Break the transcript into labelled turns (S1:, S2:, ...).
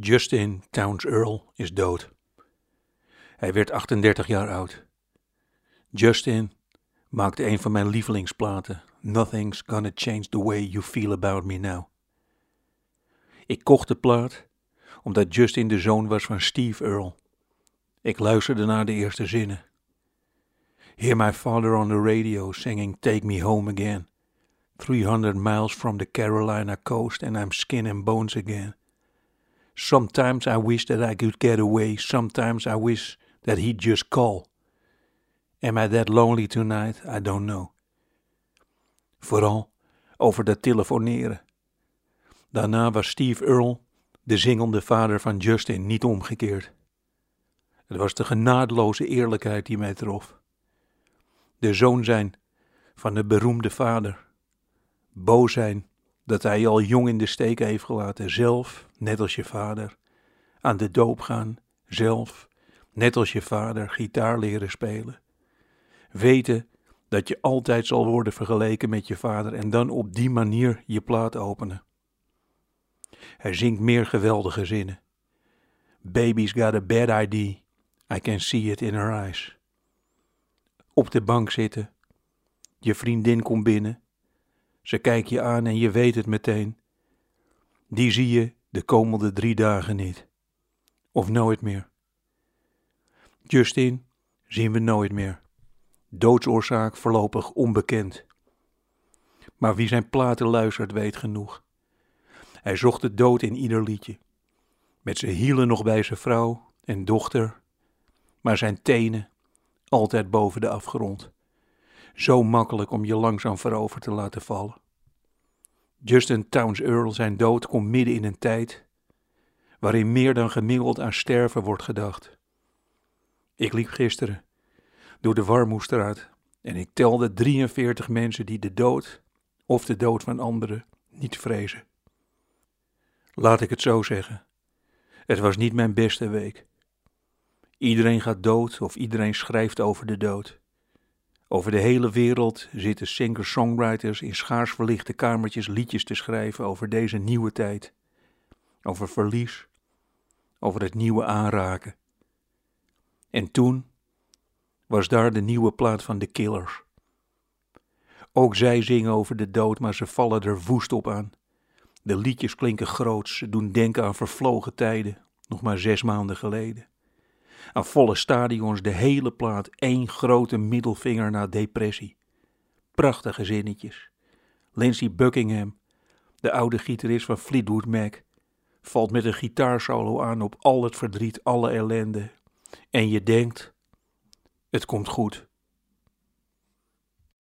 S1: Justin Towns Earl is dood. Hij werd 38 jaar oud. Justin maakte een van mijn lievelingsplaten, Nothing's Gonna Change the Way You Feel About Me Now. Ik kocht de plaat omdat Justin de zoon was van Steve Earle. Ik luisterde naar de eerste zinnen. Hear my father on the radio singing Take Me Home Again. 300 miles from the Carolina coast and I'm skin and bones again. Sometimes I wish that I could get away. Sometimes I wish that he'd just call. Am I that lonely tonight? I don't know. Vooral over dat telefoneren. Daarna was Steve Earle de zingende vader van Justin, niet omgekeerd. Het was de genadeloze eerlijkheid die mij trof. De zoon zijn van de beroemde vader. Boos zijn dat hij je al jong in de steek heeft gelaten, zelf, net als je vader. Aan de doop gaan, zelf, net als je vader, gitaar leren spelen. Weten dat je altijd zal worden vergeleken met je vader en dan op die manier je plaat openen. Hij zingt meer geweldige zinnen. Baby's got a bad idea. I can see it in her eyes. Op de bank zitten. Je vriendin komt binnen. Ze kijkt je aan en je weet het meteen. Die zie je de komende drie dagen niet. Of nooit meer. Justin zien we nooit meer. Doodsoorzaak voorlopig onbekend. Maar wie zijn platen luistert weet genoeg. Hij zocht de dood in ieder liedje. Met zijn hielen nog bij zijn vrouw en dochter, maar zijn tenen altijd boven de afgrond. Zo makkelijk om je langzaam voorover te laten vallen. Justin Towns Earl zijn dood komt midden in een tijd waarin meer dan gemiddeld aan sterven wordt gedacht. Ik liep gisteren door de Warmoestraat en ik telde 43 mensen die de dood of de dood van anderen niet vrezen. Laat ik het zo zeggen. Het was niet mijn beste week. Iedereen gaat dood of iedereen schrijft over de dood. Over de hele wereld zitten singer-songwriters in schaars verlichte kamertjes liedjes te schrijven over deze nieuwe tijd. Over verlies, over het nieuwe aanraken. En toen was daar de nieuwe plaat van de Killers. Ook zij zingen over de dood, maar ze vallen er woest op aan. De liedjes klinken groots, ze doen denken aan vervlogen tijden, nog maar zes maanden geleden. Aan volle stadions de hele plaat één grote middelvinger naar depressie. Prachtige zinnetjes. Lindsey Buckingham, de oude gitarist van Fleetwood Mac, valt met een gitaarsolo aan op al het verdriet, alle ellende. En je denkt, het komt goed.